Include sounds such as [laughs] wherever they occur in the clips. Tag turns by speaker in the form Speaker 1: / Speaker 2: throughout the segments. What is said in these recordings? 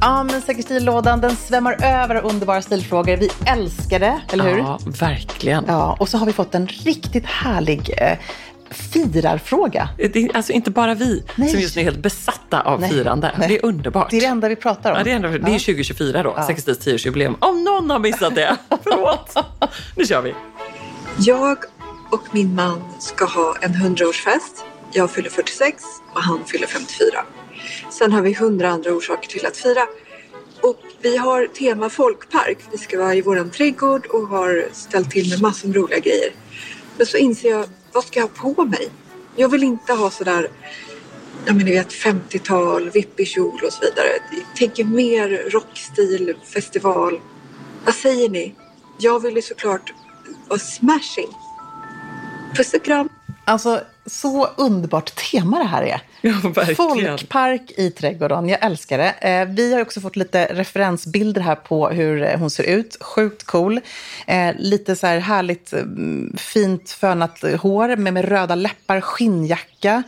Speaker 1: Ja, men Säker stil-lådan den svämmar över av underbara stilfrågor. Vi älskar det, eller hur?
Speaker 2: Ja, verkligen.
Speaker 1: Ja, och så har vi fått en riktigt härlig eh, firarfråga.
Speaker 2: Det är alltså inte bara vi
Speaker 1: Nej.
Speaker 2: som just nu är helt besatta av
Speaker 1: Nej.
Speaker 2: firande.
Speaker 1: Nej.
Speaker 2: Det är underbart.
Speaker 1: Det är det enda vi pratar om.
Speaker 2: Ja, det, är ändå, det är 2024 då, ja. 60 10-årsjubileum. Om någon har missat det, [laughs] förlåt. Nu kör vi.
Speaker 3: Jag och min man ska ha en 100-årsfest. Jag fyller 46 och han fyller 54. Sen har vi hundra andra orsaker till att fira. Och vi har tema folkpark. Vi ska vara i våran trädgård och har ställt till med massor med roliga grejer. Men så inser jag, vad ska jag ha på mig? Jag vill inte ha sådär, ja men ni vet 50-tal, vippig kjol och så vidare. Jag tänker mer rockstil, festival. Vad säger ni? Jag vill ju såklart vara smashing. Puss och kram.
Speaker 1: Alltså, så underbart tema det här är.
Speaker 2: Ja.
Speaker 1: Folkpark i trädgården, jag älskar det. Eh, vi har också fått lite referensbilder här på hur eh, hon ser ut. Sjukt cool. Eh, lite så här härligt fint fönat hår med, med röda läppar, skinnjacka,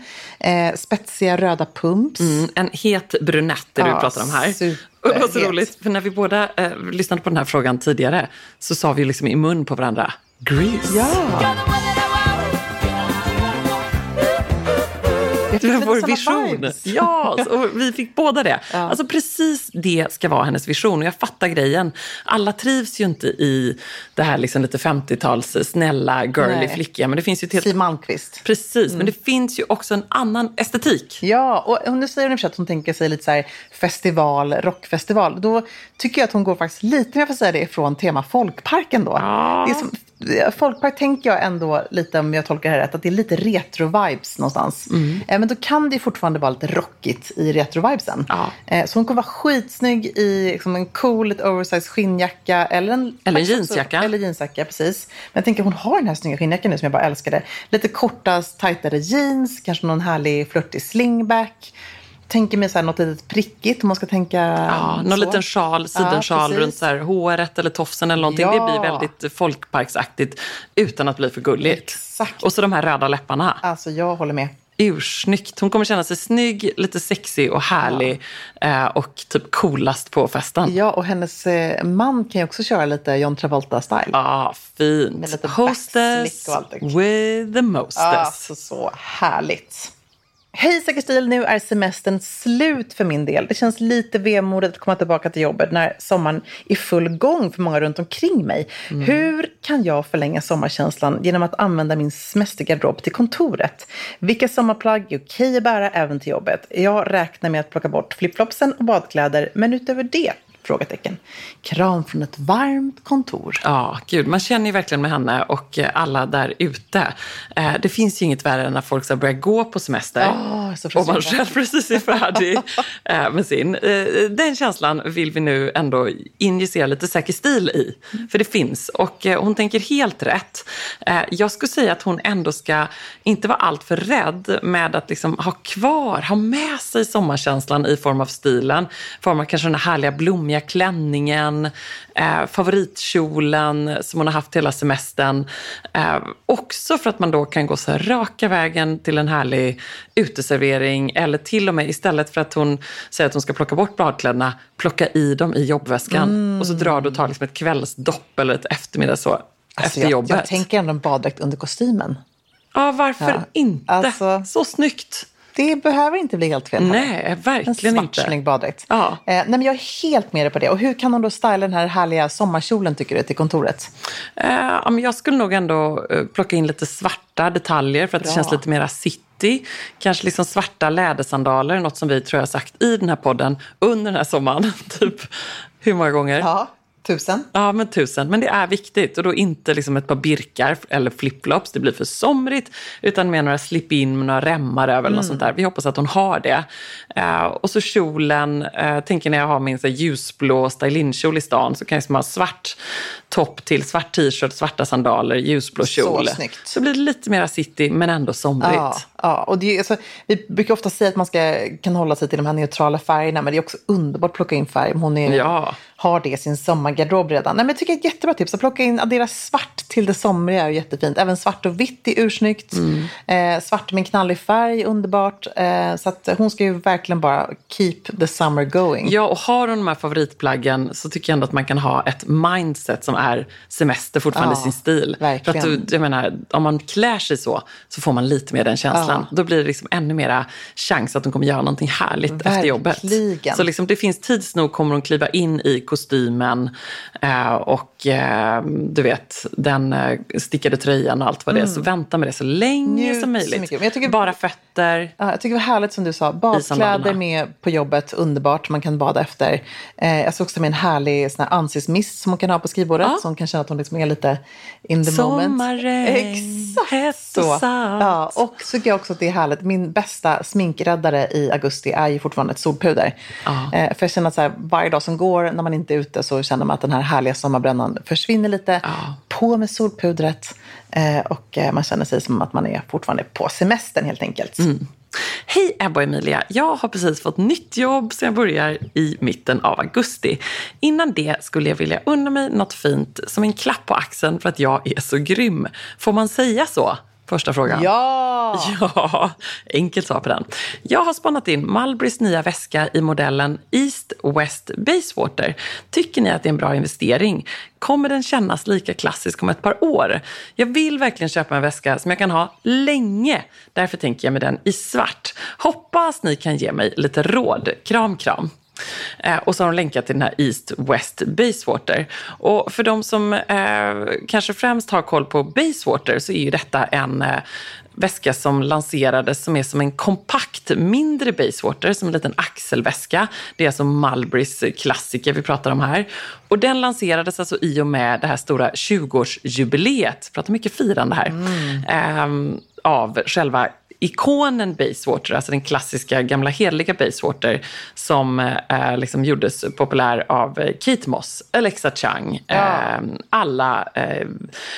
Speaker 1: spetsiga röda pumps.
Speaker 2: Mm, en het brunett är det
Speaker 1: Ja,
Speaker 2: du pratar om här. [laughs] Och det var så roligt, för när vi båda eh, lyssnade på den här frågan tidigare så sa vi liksom i mun på varandra, Grease.
Speaker 1: Ja!
Speaker 2: Det var vår vision.
Speaker 1: vibes. [laughs]
Speaker 2: Ja, och vi fick båda det.
Speaker 1: Ja.
Speaker 2: Alltså precis det ska vara hennes vision och jag fattar grejen. Alla trivs ju inte i det här liksom lite 50-tals snälla, girly,
Speaker 1: Nej.
Speaker 2: flickiga. Men det finns ju ett helt...
Speaker 1: Siw Malmkvist.
Speaker 2: Precis, men det finns ju också en annan estetik.
Speaker 1: Ja, och nu säger hon i att hon tänker sig lite så här festival, rockfestival. Då tycker jag att hon går faktiskt lite, jag får säga det, ifrån tema folkparken då.
Speaker 2: Ja.
Speaker 1: Det är som, folkpark tänker jag ändå lite, om jag tolkar det här rätt, att det är lite retro-vibes någonstans. Eh, Men då kan det fortfarande vara lite rockigt i retro-vibesen.
Speaker 2: Ja.
Speaker 1: Eh, Så hon kommer vara skitsnygg i liksom en cool, lite oversized skinnjacka. Eller en,
Speaker 2: Eller en jeansjacka.
Speaker 1: Eller jeansjacka, precis. Men jag tänker hon har den här snygga skinnjackan nu som jag bara älskade. Lite korta, tajtare jeans, kanske någon härlig flörtig slingback. Tänker mig så här något litet prickigt om man ska tänka
Speaker 2: Ja, någon
Speaker 1: så.
Speaker 2: liten sjal, sidensjal
Speaker 1: precis.
Speaker 2: runt så här håret eller tofsen eller någonting.
Speaker 1: Ja.
Speaker 2: Det blir väldigt folkparksaktigt utan att bli för gulligt.
Speaker 1: Exakt.
Speaker 2: Och så de här röda läpparna.
Speaker 1: Alltså jag håller med.
Speaker 2: ursnyggt. Hon kommer känna sig snygg, lite sexig och härlig eh, och typ coolast på festen.
Speaker 1: Ja, och hennes eh, man kan ju också köra lite John Travolta-style.
Speaker 2: Ja, ah, fint. Hostess with the mostess.
Speaker 1: Alltså så härligt. Hej Säker stil, nu är semestern slut för min del. Det känns lite vemodigt att komma tillbaka till jobbet när sommaren är full gång för många runt omkring mig. Hur kan jag förlänga sommarkänslan genom att använda min semestergarderob till kontoret? Vilka sommarplagg är okej att bära även till jobbet? Jag räknar med att plocka bort flipflopsen och badkläder, men utöver det? Frågetecken. Kram från ett varmt kontor.
Speaker 2: Ja, gud, man känner ju verkligen med henne och eh, alla där ute. Eh, Det finns ju inget värre än när folk så börjar gå på semester
Speaker 1: så
Speaker 2: och man själv [laughs] precis är färdig eh, med sin. Den känslan vill vi nu ändå injicera lite säker stil i. För det finns och hon tänker helt rätt. Jag skulle säga att hon ändå ska inte vara alltför rädd med att liksom ha kvar, ha med sig sommarkänslan i form av stilen. I form av kanske den här härliga blommiga klänningen, eh, favoritkjolen som hon har haft hela semestern. Eh, också för att man då kan gå så här raka vägen till en härlig uteservering eller till och med istället för att hon säger att hon ska plocka bort badkläderna, plocka i dem i jobbväskan och så drar du och tar liksom ett kvällsdopp eller ett eftermiddag så
Speaker 1: Alltså,
Speaker 2: efter
Speaker 1: jag,
Speaker 2: jobbet.
Speaker 1: jag tänker ändå en baddräkt under kostymen.
Speaker 2: Ja, varför
Speaker 1: Ja,
Speaker 2: inte?
Speaker 1: alltså-
Speaker 2: Så snyggt.
Speaker 1: Det behöver inte bli helt fel.
Speaker 2: Nej,
Speaker 1: En
Speaker 2: verkligen
Speaker 1: svart
Speaker 2: inte.
Speaker 1: baddräkt.
Speaker 2: Ja.
Speaker 1: Eh, nej, men jag är helt med dig på det. Och hur kan hon då styla den här härliga sommarkjolen tycker du till kontoret?
Speaker 2: Eh, ja, men jag skulle nog ändå eh, plocka in lite svarta detaljer för att
Speaker 1: Bra.
Speaker 2: det känns lite mera city. Kanske liksom svarta lädersandaler, något som vi tror jag har sagt i den här podden under den här sommaren. [laughs] typ hur många gånger?
Speaker 1: Ja, tusen.
Speaker 2: Ja, men tusen. Men det är viktigt. Och då inte liksom ett par birkar eller flipflops, det blir för somrigt. Utan med några slip-in med några remmar över eller något sånt där. Vi hoppas att hon har det. Eh, och så kjolen, eh, tänker när jag har min så här, ljusblå stylinkjol i stan så kan jag liksom ha svart topp till svart t-shirt, svarta sandaler, ljusblå
Speaker 1: Så
Speaker 2: kjol.
Speaker 1: snyggt.
Speaker 2: Så blir det lite mera city men ändå somrigt.
Speaker 1: Ja, ja. Och det alltså, vi brukar ofta säga att man ska, kan hålla sig till de här neutrala färgerna, men det är också underbart att plocka in färg. Hon är,
Speaker 2: Ja.
Speaker 1: har det i sin sommargarderob redan. Nej, men jag tycker det är ett jättebra tips. Att plocka in, addera svart till det somriga är jättefint. Även svart och vitt är ursnyggt.
Speaker 2: Mm.
Speaker 1: Eh, svart med en knallig färg, underbart. Eh, så att hon ska ju verkligen bara keep the summer going.
Speaker 2: Ja, och har hon de här favoritplaggen så tycker jag ändå att man kan ha ett mindset som är semester fortfarande
Speaker 1: Ja,
Speaker 2: i sin stil.
Speaker 1: verkligen.
Speaker 2: För att du, jag menar, om man klär sig så, så får man lite mer den känslan. Då blir det liksom ännu mera chans att hon kommer göra någonting härligt efter jobbet.
Speaker 1: Verkligen.
Speaker 2: Så liksom, det finns tids nog kommer hon kliva in i kostymen eh, och eh, du vet, den eh, stickade tröjan och allt vad det är. Så vänta med det så länge
Speaker 1: Mm. Njut
Speaker 2: som möjligt.
Speaker 1: tycker-
Speaker 2: Bara fötter.
Speaker 1: Ja, jag tycker det var härligt som du sa. Badkläder med på jobbet, underbart. Man kan bada efter. Eh, jag såg också med en härlig sån här ansiktsmist som hon kan ha på skrivbordet.
Speaker 2: Ja.
Speaker 1: Så hon kan känna att hon liksom är lite in the moment.
Speaker 2: Sommarregn, hett och.
Speaker 1: Ja, och så jag också att det är härligt. Min bästa sminkräddare i augusti är ju fortfarande ett solpuder.
Speaker 2: Ja.
Speaker 1: Eh, för jag känner att så här, varje dag som går när man inte är ute så känner man att den här härliga sommarbrännan försvinner lite.
Speaker 2: Ja.
Speaker 1: På med solpudret. Eh, och eh, man känner sig som att man är fortfarande på semestern helt enkelt.
Speaker 2: Mm. Hej Ebba och Emilia, jag har precis fått nytt jobb så jag börjar i mitten av augusti. Innan det skulle jag vilja unna mig något fint som en klapp på axeln för att jag är så grym. Får man säga så? Första frågan.
Speaker 1: Ja! [laughs]
Speaker 2: Ja, enkelt svar på den. Jag har spannat in Mulberrys nya väska i modellen East West Basewater. Tycker ni att det är en bra investering? Kommer den kännas lika klassisk om ett par år? Jag vill verkligen köpa en väska som jag kan ha länge. Därför tänker jag med den i svart. Hoppas ni kan ge mig lite råd. Kram, kram. Eh, och så har de länkat till den här East West Basewater. Och för de som eh, kanske främst har koll på Basewater så är ju detta en eh, väska som lanserades som är som en kompakt mindre Basewater, som en liten axelväska. Det är alltså Mulberrys klassiker vi pratar om här. Och den lanserades alltså i och med det här stora 20-årsjubileet, vi pratar mycket firande här, ehm, av själva ikonen Basewater, alltså den klassiska gamla heliga Basewater som eh, liksom gjordes populär av eh, Kate Moss, Alexa Chung, eh, alla eh,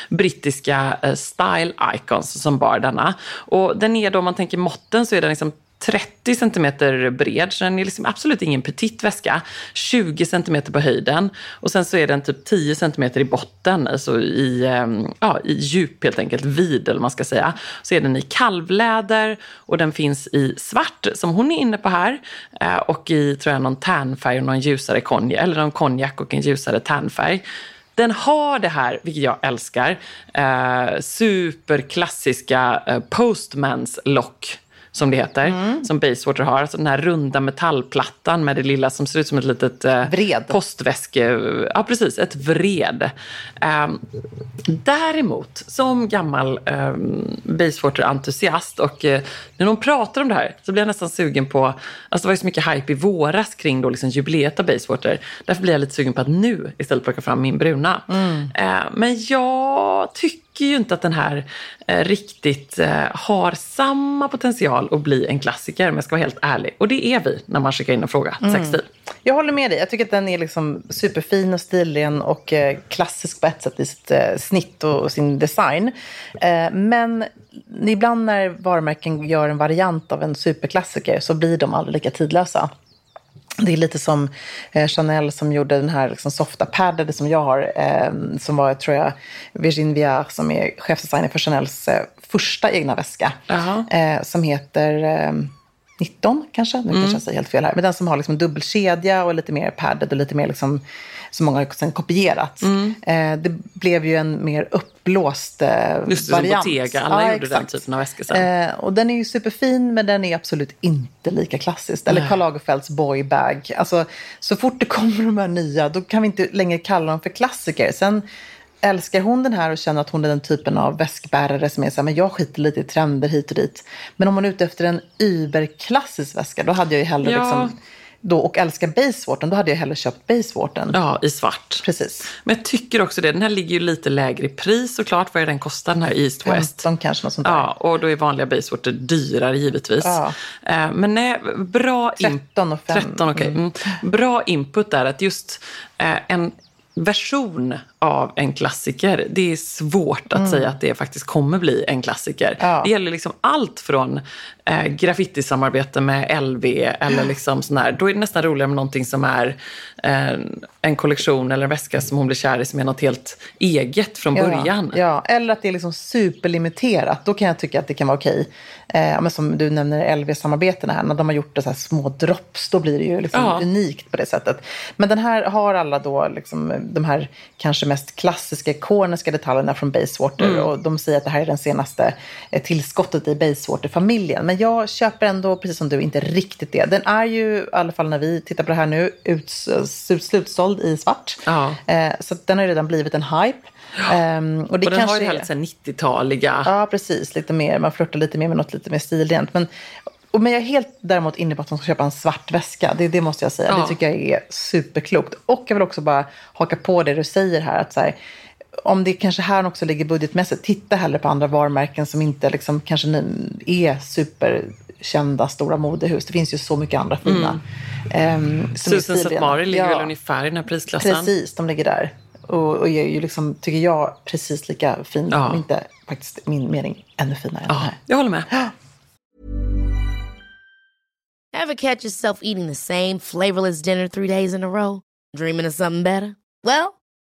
Speaker 2: brittiska eh, style icons som bar denna. Och den är då, om man tänker måtten, så är den liksom 30 centimeter bred, så den är liksom absolut ingen petit väska. 20 centimeter på höjden och sen så är den typ 10 centimeter i botten, alltså i, ehm, ja, i djup helt enkelt, vid eller man ska säga. Så är den i kalvläder och den finns i svart som hon är inne på här eh, och i tror jag någon tärnfärg och någon ljusare konjak, eller någon konjak och en ljusare tärnfärg. Den har det här, vilket jag älskar, eh, superklassiska eh, postmans lock som det heter, mm. som Basewater har. Alltså den här runda metallplattan med det lilla som ser ut som ett litet eh,
Speaker 1: vred.
Speaker 2: postväske. Ja, precis. Ett vred. Um, däremot, som gammal um, Basewater-entusiast och uh, när de pratar om det här så blir jag nästan sugen på, alltså det var ju så mycket hype i våras kring då liksom jubileet av Basewater. Därför blir jag lite sugen på att nu istället plocka fram min bruna. Mm. Uh, men jag tycker tycker ju inte att den här eh, riktigt eh, har samma potential att bli en klassiker om jag ska vara helt ärlig. Och det är vi när man skickar in en fråga till mm. Sexstil.
Speaker 1: Jag håller med dig. Jag tycker att den är liksom superfin och stilren och eh, klassisk på ett sätt i sitt eh, snitt och, och sin design. Eh, men ibland när varumärken gör en variant av en superklassiker så blir de aldrig lika tidlösa. Det är lite som eh, Chanel som gjorde den här liksom, softa paddade som jag har. Eh, som var, tror jag, Virginie Viard som är chefsdesigner för Chanels eh, första egna väska. Uh-huh. som heter 19 kanske, nu mm. kanske jag säger helt fel här. Men den som har liksom dubbelkedja och lite mer padded och lite mer liksom som många har sen kopierat. Mm. Eh, det blev ju en mer uppblåst eh, Just det, variant.
Speaker 2: Bottega, alla ja, gjorde exakt. den typen av väskor sen.
Speaker 1: Eh, och den är ju superfin men den är absolut inte lika klassisk. Eller Karl Lagerfelds boybag. Alltså, så fort det kommer de här nya då kan vi inte längre kalla dem för klassiker. Sen älskar hon den här och känner att hon är den typen av väskbärare som är så här, men jag skiter lite i trender hit och dit. Men om hon är ute efter en überklassisk väska, då hade jag ju hellre ja. liksom då, och älskar Basewater, då hade jag hellre köpt Basewater.
Speaker 2: Ja, i svart.
Speaker 1: Precis.
Speaker 2: Men jag tycker också det. Den här ligger ju lite lägre i pris såklart. Vad är den kostar, den här East West?
Speaker 1: 15 kanske, något sånt där.
Speaker 2: Ja, och då är vanliga Basewater dyrare givetvis. Ja. Eh, men nej, bra...
Speaker 1: 13 och 5.
Speaker 2: 13, okay. Mm. Bra input där att just eh, en version av en klassiker. Det är svårt att mm. säga att det faktiskt kommer bli en klassiker. Ja. Det gäller liksom allt från eh, graffitisamarbete med LV eller liksom sån här. Då är det nästan roligare med någonting som är eh, en kollektion eller en väska som hon blir kär i som är något helt eget från
Speaker 1: ja.
Speaker 2: början.
Speaker 1: Ja, eller att det är liksom superlimiterat. Då kan jag tycka att det kan vara okej. Eh, men som du nämner LV-samarbetena här, när de har gjort det så här små drops, då blir det ju liksom ja. unikt på det sättet. Men den här har alla då liksom de här kanske mest klassiska, ikoniska detaljerna från Basewater. Mm. Och de säger att det här är den senaste eh, tillskottet i Basewater-familjen. Men jag köper ändå, precis som du, inte riktigt det. Den är ju, i alla fall när vi tittar på det här nu, ut, slutsåld i svart. Ja. Eh, så den har redan blivit en hype.
Speaker 2: Ja. Um, och, det och den har ju är... 90-taliga.
Speaker 1: Ja, precis. Lite mer, man flörtar lite mer med något lite mer stilrent. Men, och, men jag är helt däremot inne på att man ska köpa en svart väska. Det, det måste jag säga. Ja. Det tycker jag är superklokt. Och jag vill också bara haka på det du säger här. Att så här, om det kanske här också ligger budgetmässigt, titta hellre på andra varumärken som inte liksom kanske är superkända stora modehus. Det finns ju så mycket andra fina.
Speaker 2: Mm. Um, Susan Satmari ligger ja. väl ungefär i den här prisklassen?
Speaker 1: Precis, de ligger där. Och, och är ju liksom, tycker jag, precis lika fin. Ja. Om inte faktiskt, min mening, ännu finare än
Speaker 2: ja,
Speaker 1: den här.
Speaker 2: Jag håller med.
Speaker 4: Have catch yourself eating the same flavorless dinner three days in a row? Dreaming of something better? Well,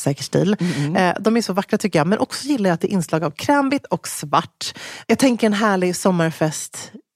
Speaker 1: säker stil. Eh, de är så vackra tycker jag, men också gillar jag att det är inslag av krämvitt och svart. Jag tänker en härlig sommarfest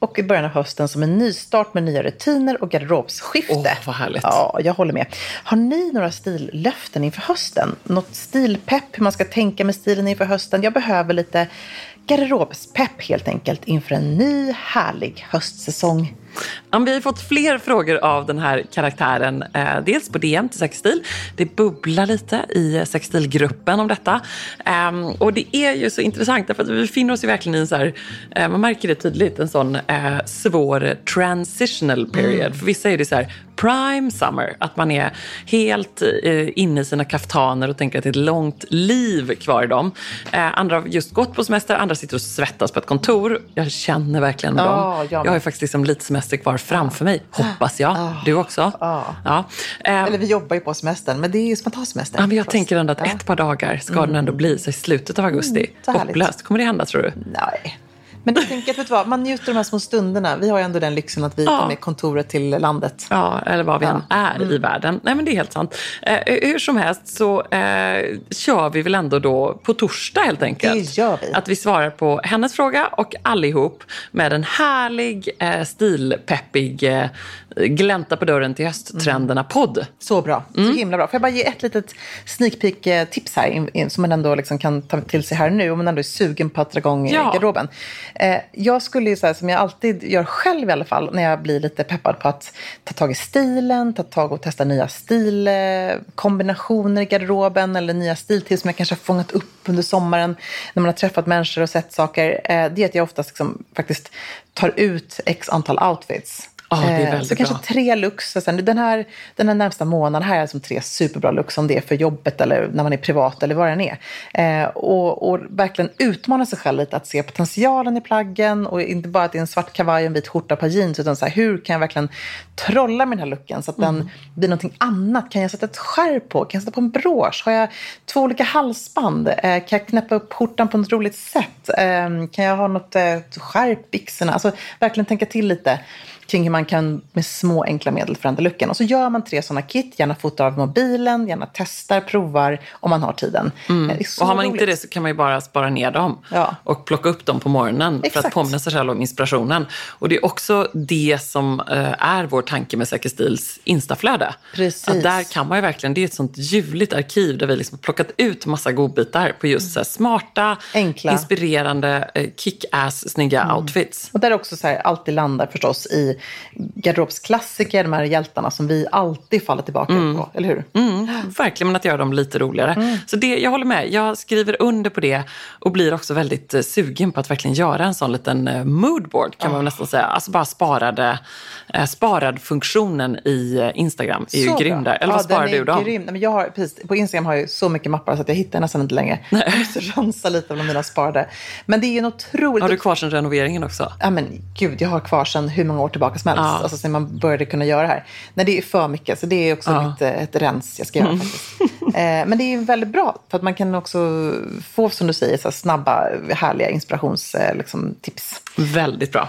Speaker 1: och i början av hösten som en nystart med nya rutiner och garderobsskifte.
Speaker 2: Åh, vad härligt.
Speaker 1: Ja, jag håller med. Har ni några stillöften inför hösten? Något stilpepp, hur man ska tänka med stilen inför hösten? Jag behöver lite garderobspepp helt enkelt inför en ny härlig höstsäsong.
Speaker 2: Vi har fått fler frågor av den här karaktären. Eh, dels på DM till Sexstil. Det bubblar lite i Sexstilgruppen om detta. Ehm, och det är ju så intressant därför att vi befinner oss ju verkligen i en så här, eh, man märker det tydligt, en sån eh, svår transitional period. För vissa är det så här prime summer, att man är helt eh, inne i sina kaftaner och tänker att det är ett långt liv kvar i dem. Eh, andra har just gått på semester, andra sitter och svettas på ett kontor. Jag känner verkligen med
Speaker 1: Ja,
Speaker 2: dem.
Speaker 1: jag
Speaker 2: har ju faktiskt liksom lite semester kvar framför mig, hoppas jag. Du också?
Speaker 1: Ja.
Speaker 2: Ja. Eh,
Speaker 1: Eller vi jobbar ju på semestern, men det är ju ta semester.
Speaker 2: ja, men jag tänker ändå att ett par dagar ska den ändå bli, så i slutet av augusti.
Speaker 1: Mm, så härligt.
Speaker 2: Hopplöst. Kommer det hända tror du?
Speaker 1: Nej. Men jag tänker vet vad, man njuter av de här små stunderna. Vi har ju ändå den lyxen att vi
Speaker 2: Ja.
Speaker 1: tar med kontoret till landet.
Speaker 2: Ja, eller vad vi än är
Speaker 1: Mm.
Speaker 2: i världen. Nej, men det är helt sant. Eh, hur som helst så eh, kör vi väl ändå då på torsdag helt enkelt.
Speaker 1: Det gör vi.
Speaker 2: Att vi svarar på hennes fråga och allihop med en härlig, eh, stilpeppig eh, glänta på dörren till hösttrenderna-podd.
Speaker 1: Så bra.
Speaker 2: Mm.
Speaker 1: Så himla bra. Får jag bara ge ett litet sneak peek-tips här in, in, som man ändå liksom kan ta till sig här nu om man ändå är sugen på att dra igång
Speaker 2: Ja.
Speaker 1: ja. garderoben. Eh, jag skulle ju så här, som jag alltid gör själv i alla fall, när jag blir lite peppad på att ta tag i stilen, ta tag och testa nya stilkombinationer i garderoben eller nya stiltips som jag kanske har fångat upp under sommaren när man har träffat människor och sett saker. Eh, det är att jag oftast liksom, faktiskt tar ut x antal outfits.
Speaker 2: Ja, det är
Speaker 1: Eh,
Speaker 2: väldigt
Speaker 1: så kanske
Speaker 2: bra.
Speaker 1: tre looks. och Sen, den, här, den här närmsta månaden här är som tre superbra looks om det är för jobbet eller när man är privat eller vad det än är. Eh, och, och verkligen utmana sig själv lite att se potentialen i plaggen och inte bara att det är en svart kavaj och en vit skjorta och par jeans utan så här, hur kan jag verkligen trolla med den här looken så att
Speaker 2: Mm.
Speaker 1: den blir någonting annat. Kan jag sätta ett skärp på? Kan jag sätta på en brosch? Har jag två olika halsband? Eh, kan jag knäppa upp skjortan på något roligt sätt? Eh, kan jag ha något eh, skärp byxorna? Alltså verkligen tänka till lite kring hur man kan med små enkla medel förändra looken. Och så gör man tre sådana kit, gärna fotar av mobilen, gärna testar, provar om man har tiden. Så
Speaker 2: Och har man inte
Speaker 1: roligt.
Speaker 2: det så kan man ju bara spara ner dem
Speaker 1: Ja.
Speaker 2: och plocka upp dem på morgonen för att
Speaker 1: Exakt.
Speaker 2: påminna sig själv om inspirationen. Och det är också det som eh, är vår tanke med Säker Stils Instaflöde.
Speaker 1: Precis.
Speaker 2: Att där kan man ju verkligen, det är ett sånt ljuvligt arkiv där vi liksom har plockat ut massa godbitar på just så smarta,
Speaker 1: Enkla.
Speaker 2: inspirerande, eh, kick-ass snygga outfits.
Speaker 1: Och där också så här, alltid landar förstås i garderobsklassiker, de här hjältarna som vi alltid faller tillbaka på, eller hur?
Speaker 2: Mm, verkligen, men att göra dem lite roligare. Så det, jag håller med. Jag skriver under på det och blir också väldigt eh, sugen på att verkligen göra en sån liten eh, moodboard kan man väl nästan säga. Alltså bara sparade, eh, sparad funktionen i eh, Instagram är ju
Speaker 1: Så
Speaker 2: grym
Speaker 1: bra.
Speaker 2: där. Eller vad
Speaker 1: ja,
Speaker 2: sparar
Speaker 1: den är
Speaker 2: du dem?
Speaker 1: Grym. Nej, men jag har, precis, på Instagram har jag ju så mycket mappar så att jag hittar nästan inte längre. Jag måste rensa lite av mina sparade. Men det är ju en otroligt...
Speaker 2: Har du kvar sen renoveringen också?
Speaker 1: Ja men gud, jag har kvar sedan hur många år tillbaka som helst.
Speaker 2: Ja.
Speaker 1: Alltså sen man började kunna göra det här. Nej, det är för mycket. Så det är också
Speaker 2: Ja.
Speaker 1: mitt, ett rens jag ska göra faktiskt. eh, men det är väldigt bra. För att man kan också få, som du säger, så här snabba, härliga inspirationstips. Eh, liksom, tips.
Speaker 2: Väldigt bra.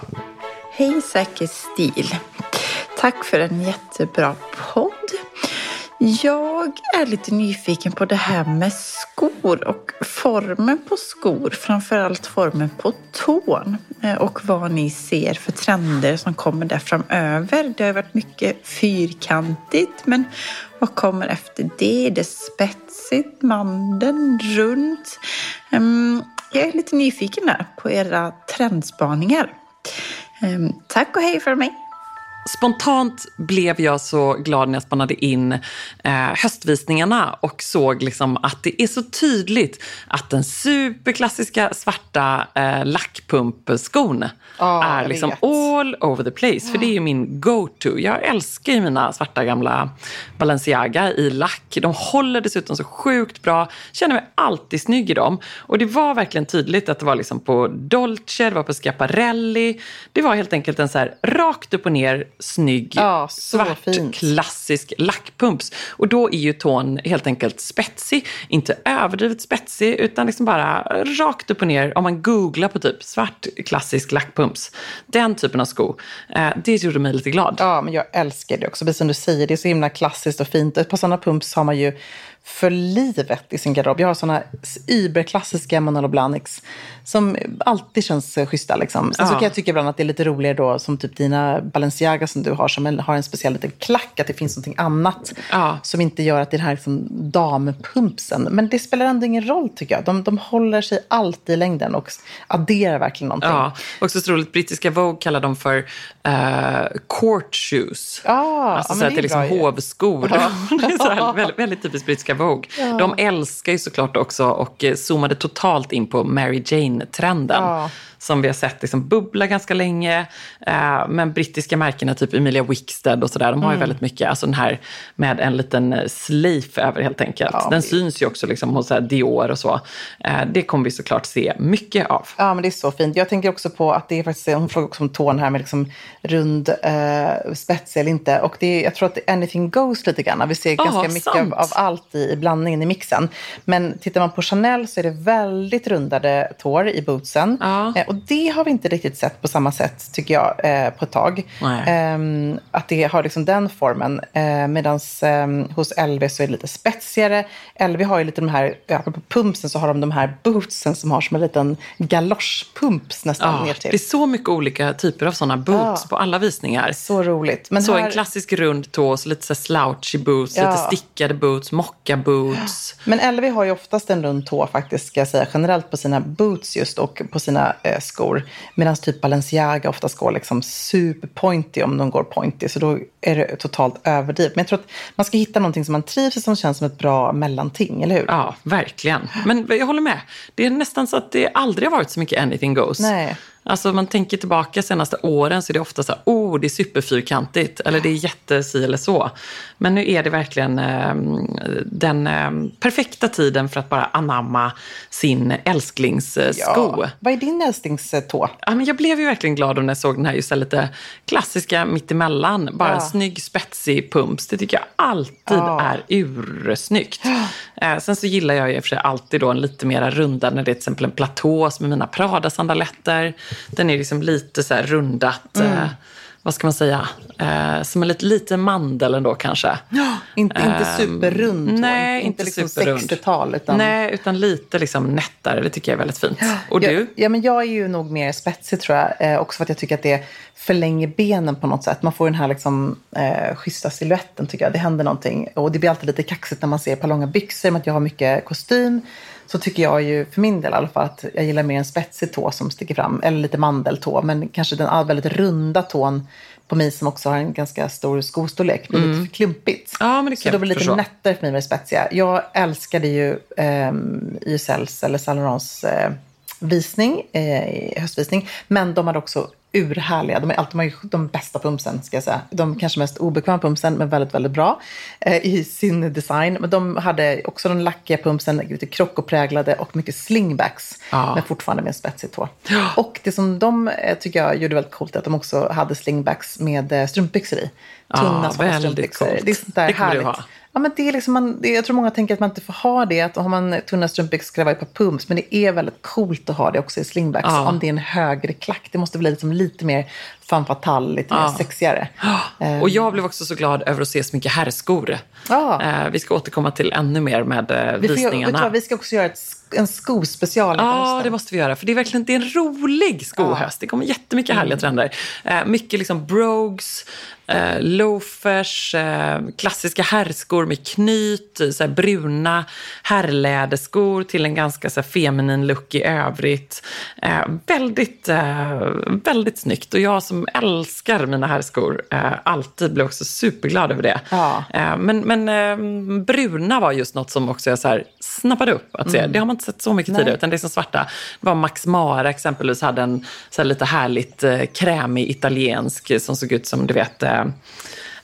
Speaker 5: Hej Säker stil. Tack för en jättebra podd. Jag är lite nyfiken på det här med skor och formen på skor. Framförallt formen på tån. Eh, och vad ni ser för trender som kommer där framöver. Det har varit mycket fyrkantigt men vad kommer efter det? Är det spetsigt? Mandeln? Runt? Ehm, jag är lite nyfiken där på era trendspaningar. Ehm, tack och hej för mig!
Speaker 2: Spontant blev jag så glad när jag spannade in eh, höstvisningarna och såg liksom att det är så tydligt att den superklassiska svarta eh, lackpumpskon
Speaker 1: Ja,
Speaker 2: är liksom
Speaker 1: vet.
Speaker 2: all over the place. För det är ju min go-to. Jag älskar ju mina svarta gamla Balenciaga i lack. De håller dessutom så sjukt bra. Känner mig alltid snygg i dem. Och det var verkligen tydligt att det var liksom på Dolce, det var på Schiaparelli. Det var helt enkelt en så här rakt upp och ner snygg
Speaker 1: Ja,
Speaker 2: svart
Speaker 1: fint.
Speaker 2: klassisk lackpumps. Och då är ju tån helt enkelt spetsig. Inte överdrivet spetsig utan liksom bara rakt upp och ner. Om man googlar på typ svart klassisk lackpumps. Den typen av sko. Eh, det gjorde mig lite glad.
Speaker 1: Ja, men jag älskar det också. Precis som du säger, det är så himla klassiskt och fint. Ett par sådana pumps har man ju för livet i sin garderob. Jag har sådana überklassiska Manolo Blahniks som alltid känns eh, schyssta. Liksom. Sen så
Speaker 2: Ja.
Speaker 1: kan jag tycka ibland att det är lite roligare då, som typ dina Balenciaga som du har, som har en speciell liten klack, att det finns någonting annat
Speaker 2: Ja.
Speaker 1: som inte gör att det är den här liksom, dampumpsen. Men det spelar ändå ingen roll tycker jag. De, de håller sig alltid i längden och adderar verkligen någonting.
Speaker 2: Ja, också så roligt. Brittiska Vogue kallar dem för eh, court shoes.
Speaker 1: Ja,
Speaker 2: alltså
Speaker 1: ja,
Speaker 2: så att det är liksom hovskor. [laughs] det är så här, väldigt, väldigt typiskt brittiska Vogue. De älskar ju såklart också och eh, zoomade totalt in på Mary Jane-trenden.
Speaker 1: Ja.
Speaker 2: Som vi har sett liksom bubbla ganska länge. Eh, men brittiska märkena, typ Emilia Wickstead och sådär, de har ju
Speaker 1: Mm.
Speaker 2: väldigt mycket, alltså den här med en liten eh, slave över helt enkelt.
Speaker 1: Ja,
Speaker 2: den
Speaker 1: det-
Speaker 2: syns ju också liksom hos så här Dior och så. Eh, det kommer vi såklart se mycket av.
Speaker 1: Ja, men det är så fint. Jag tänker också på att det är faktiskt, hon frågar också om tån här med liksom rund eh, spets eller inte. Och det är, jag tror att anything goes lite grann. Vi ser ganska mycket av,
Speaker 2: sant.
Speaker 1: av allt i, i blandningen i mixen. Men tittar man på Chanel så är det väldigt rundade tår i bootsen.
Speaker 2: Ja.
Speaker 1: Och det har vi inte riktigt sett på samma sätt, tycker jag, eh, på ett tag. Ehm, att det har liksom den formen. Eh, Medan hos LV så är det lite spetsigare. LV har ju lite de här, apropå pumpsen så har de de här bootsen som har som en liten galoschpumps nästan
Speaker 2: Ja,
Speaker 1: ner
Speaker 2: det
Speaker 1: till.
Speaker 2: är så mycket olika typer av sådana boots
Speaker 1: Ja.
Speaker 2: på alla visningar.
Speaker 1: Så roligt. Men
Speaker 2: så
Speaker 1: här,
Speaker 2: en klassisk rund tå, så lite så slouchy boots,
Speaker 1: Ja.
Speaker 2: lite stickade boots, mocka boots.
Speaker 1: Men LV har ju oftast en rund tå faktiskt, ska jag säga, generellt på sina boots just och på sina eh, skor. Medan typ Balenciaga oftast går liksom superpointy om de går pointy. Så då är det totalt överdrivet. Men jag tror att man ska hitta någonting som man trivs i som känns som ett bra mellanting, eller hur?
Speaker 2: Ja, verkligen. Men jag håller med. Det är nästan så att det aldrig har varit så mycket anything goes.
Speaker 1: Nej.
Speaker 2: Alltså man tänker tillbaka senaste åren så är det ofta så här, oh, det är superfyrkantigt eller det är jättesi eller så. Men nu är det verkligen eh, den eh, perfekta tiden för att bara anamma sin älsklingssko.
Speaker 1: Vad är din älsklingstå?
Speaker 2: Ja, men jag blev ju verkligen glad när jag såg den här just här lite klassiska mittemellan. Bara
Speaker 1: Ja.
Speaker 2: en snygg spetsig pumps. Det tycker jag alltid
Speaker 1: Ja.
Speaker 2: är ursnyggt. [gasps] Eh, sen så gillar jag ju för sig alltid då en lite mera runda när det är till exempel en platå som är mina Prada-sandaletter. Den är liksom lite så här rundat.
Speaker 1: Mm.
Speaker 2: Eh, vad ska man säga? Eh, som en lite, lite mandel ändå kanske.
Speaker 1: Inte, inte superrund tå,
Speaker 2: Ehm, Nej, inte,
Speaker 1: liksom
Speaker 2: superrund.
Speaker 1: 60-tal. Utan...
Speaker 2: Nej, utan lite liksom nättare. Det tycker jag är väldigt fint. Och du?
Speaker 1: Ja, ja, men jag är ju nog mer spetsig tror jag. Eh, också för att jag tycker att det förlänger benen på något sätt. Man får den här liksom, eh, schyssta siluetten tycker jag. Det händer någonting. Och det blir alltid lite kaxigt när man ser par långa byxor. Med att jag har mycket kostym. Så tycker jag ju, för min del i alla fall, att jag gillar mer en spetsig tå som sticker fram. Eller lite mandeltå. Men kanske den väldigt runda tån på mig som också har en ganska stor skostorlek. blir lite för klumpigt.
Speaker 2: Mm. Ja, men det
Speaker 1: så då blir det lite
Speaker 2: förstå.
Speaker 1: nättare för mig med det spetsiga. Jag älskade ju eh, YSLs eller Saint Laurents eh, visning, eh, höstvisning. Men de hade också urhärliga, de, är alltid, de ju de bästa pumpsen ska jag säga. De kanske mest obekväma pumpsen men väldigt, väldigt bra eh, i sin design. Men de hade också den lackiga pumpsen, lite krockopräglade och mycket slingbacks.
Speaker 2: Ja.
Speaker 1: Men fortfarande med en spetsig tå. Och det som de eh, tycker jag gjorde väldigt coolt är att de också hade slingbacks med eh, strumpbyxor i. Tunna
Speaker 2: väldigt
Speaker 1: strumpbyxor.
Speaker 2: coolt.
Speaker 1: Det är sånt där
Speaker 2: Det kommer du
Speaker 1: härligt.
Speaker 2: ha.
Speaker 1: Ja, men det är liksom man, jag tror många tänker att man inte får ha det. Att har man tunna strumpbyxor ska det vara ett par pumps. Men det är väldigt coolt att ha det också i slingbacks.
Speaker 2: Ja.
Speaker 1: Om det är en högre klack. Det måste bli liksom lite mer femme fatale, lite mer
Speaker 2: Ja.
Speaker 1: sexigare. [gasps]
Speaker 2: Och jag blev också så glad över att se så mycket herrskor.
Speaker 1: Ja.
Speaker 2: Eh, vi ska återkomma till ännu mer med eh,
Speaker 1: Vi, får, vet
Speaker 2: visningarna.
Speaker 1: vad, vi ska också göra ett, en skospecial
Speaker 2: Ja, det måste vi göra. För det är verkligen det är en rolig skohöst. Det kommer jättemycket härliga trender. Eh, mycket liksom brogues, loafers, klassiska herrskor med knyt, så bruna herrläderskor till en ganska så feminin look i övrigt. Väldigt, väldigt snyggt. Och jag som älskar mina herrskor eh, alltid blir också superglad över det.
Speaker 1: Ja.
Speaker 2: Eh, men men eh, bruna var just något som också jag så här snappade upp att se. Det har man inte sett så mycket tidigare, utan det är som svarta. Det var Max Mara exempelvis, hade en så här lite härligt eh, krämig italiensk som såg ut som du vet eh,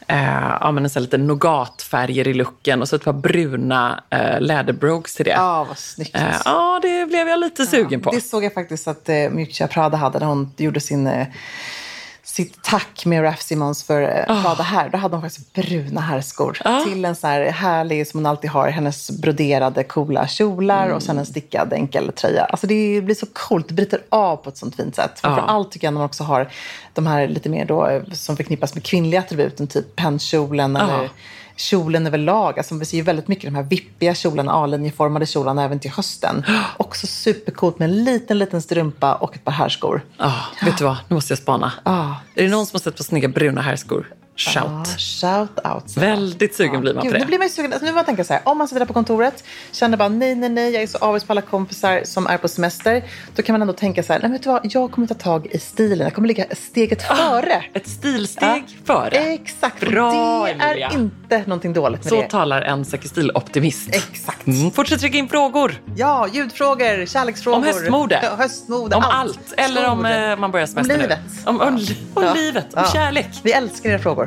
Speaker 2: Eh, ja, men en sån lite nougatfärger i looken och så ett par bruna eh, läderbrogues till det.
Speaker 1: Ja, vad snyggt.
Speaker 2: Eh, ja, det blev jag lite sugen på.
Speaker 1: Det såg jag faktiskt att eh, Miuccia Prada hade när hon gjorde sin, eh, sitt tack med Raf Simons för eh, Prada här. Då hade hon faktiskt bruna herrskor. Till en sån här härlig, som hon alltid har, hennes broderade coola kjolar och sen en stickad enkel tröja. Alltså det blir så coolt, det bryter av på ett sånt fint sätt. Framförallt tycker jag när man också har de här lite mer då, eh, som förknippas med kvinnliga attributen, typ pennkjolen eller kjolen överlag. Alltså vi ser ju väldigt mycket de här vippiga kjolarna, A-linjeformade kjolarna även till hösten. [gasps] Också supercoolt med en liten, liten strumpa och ett par herrskor.
Speaker 2: Ah, vet du vad, nu måste jag spana.
Speaker 1: Ah.
Speaker 2: Är det någon som har sett på snygga bruna herrskor? Shout.
Speaker 1: Ja, shout out.
Speaker 2: Väldigt sugen blir man
Speaker 1: Gud,
Speaker 2: på det.
Speaker 1: Nu blir man ju sugen. Alltså, nu man tänka så här, om man sitter där på kontoret, känner bara nej, nej, nej, jag är så avis på alla kompisar som är på semester. Då kan man ändå tänka så här, nej, vet du vad, jag kommer ta tag i stilen. Jag kommer ligga steget före.
Speaker 2: Ett stilsteg före.
Speaker 1: Exakt. Och
Speaker 2: Bra,
Speaker 1: det
Speaker 2: Emilia.
Speaker 1: är inte någonting dåligt med
Speaker 2: Så
Speaker 1: det.
Speaker 2: talar en Säker stil-optimist.
Speaker 1: Exakt.
Speaker 2: Mm, fortsätt trycka in frågor.
Speaker 1: Ja, ljudfrågor, kärleksfrågor.
Speaker 2: Om höstmode.
Speaker 1: Höstmode,
Speaker 2: Om allt. Eller om eh, man börjar semester
Speaker 1: Om
Speaker 2: nu.
Speaker 1: livet.
Speaker 2: Om, om, om
Speaker 1: Ja.
Speaker 2: livet. Om
Speaker 1: Ja.
Speaker 2: kärlek.
Speaker 1: Vi älskar era frågor.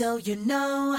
Speaker 6: So you know.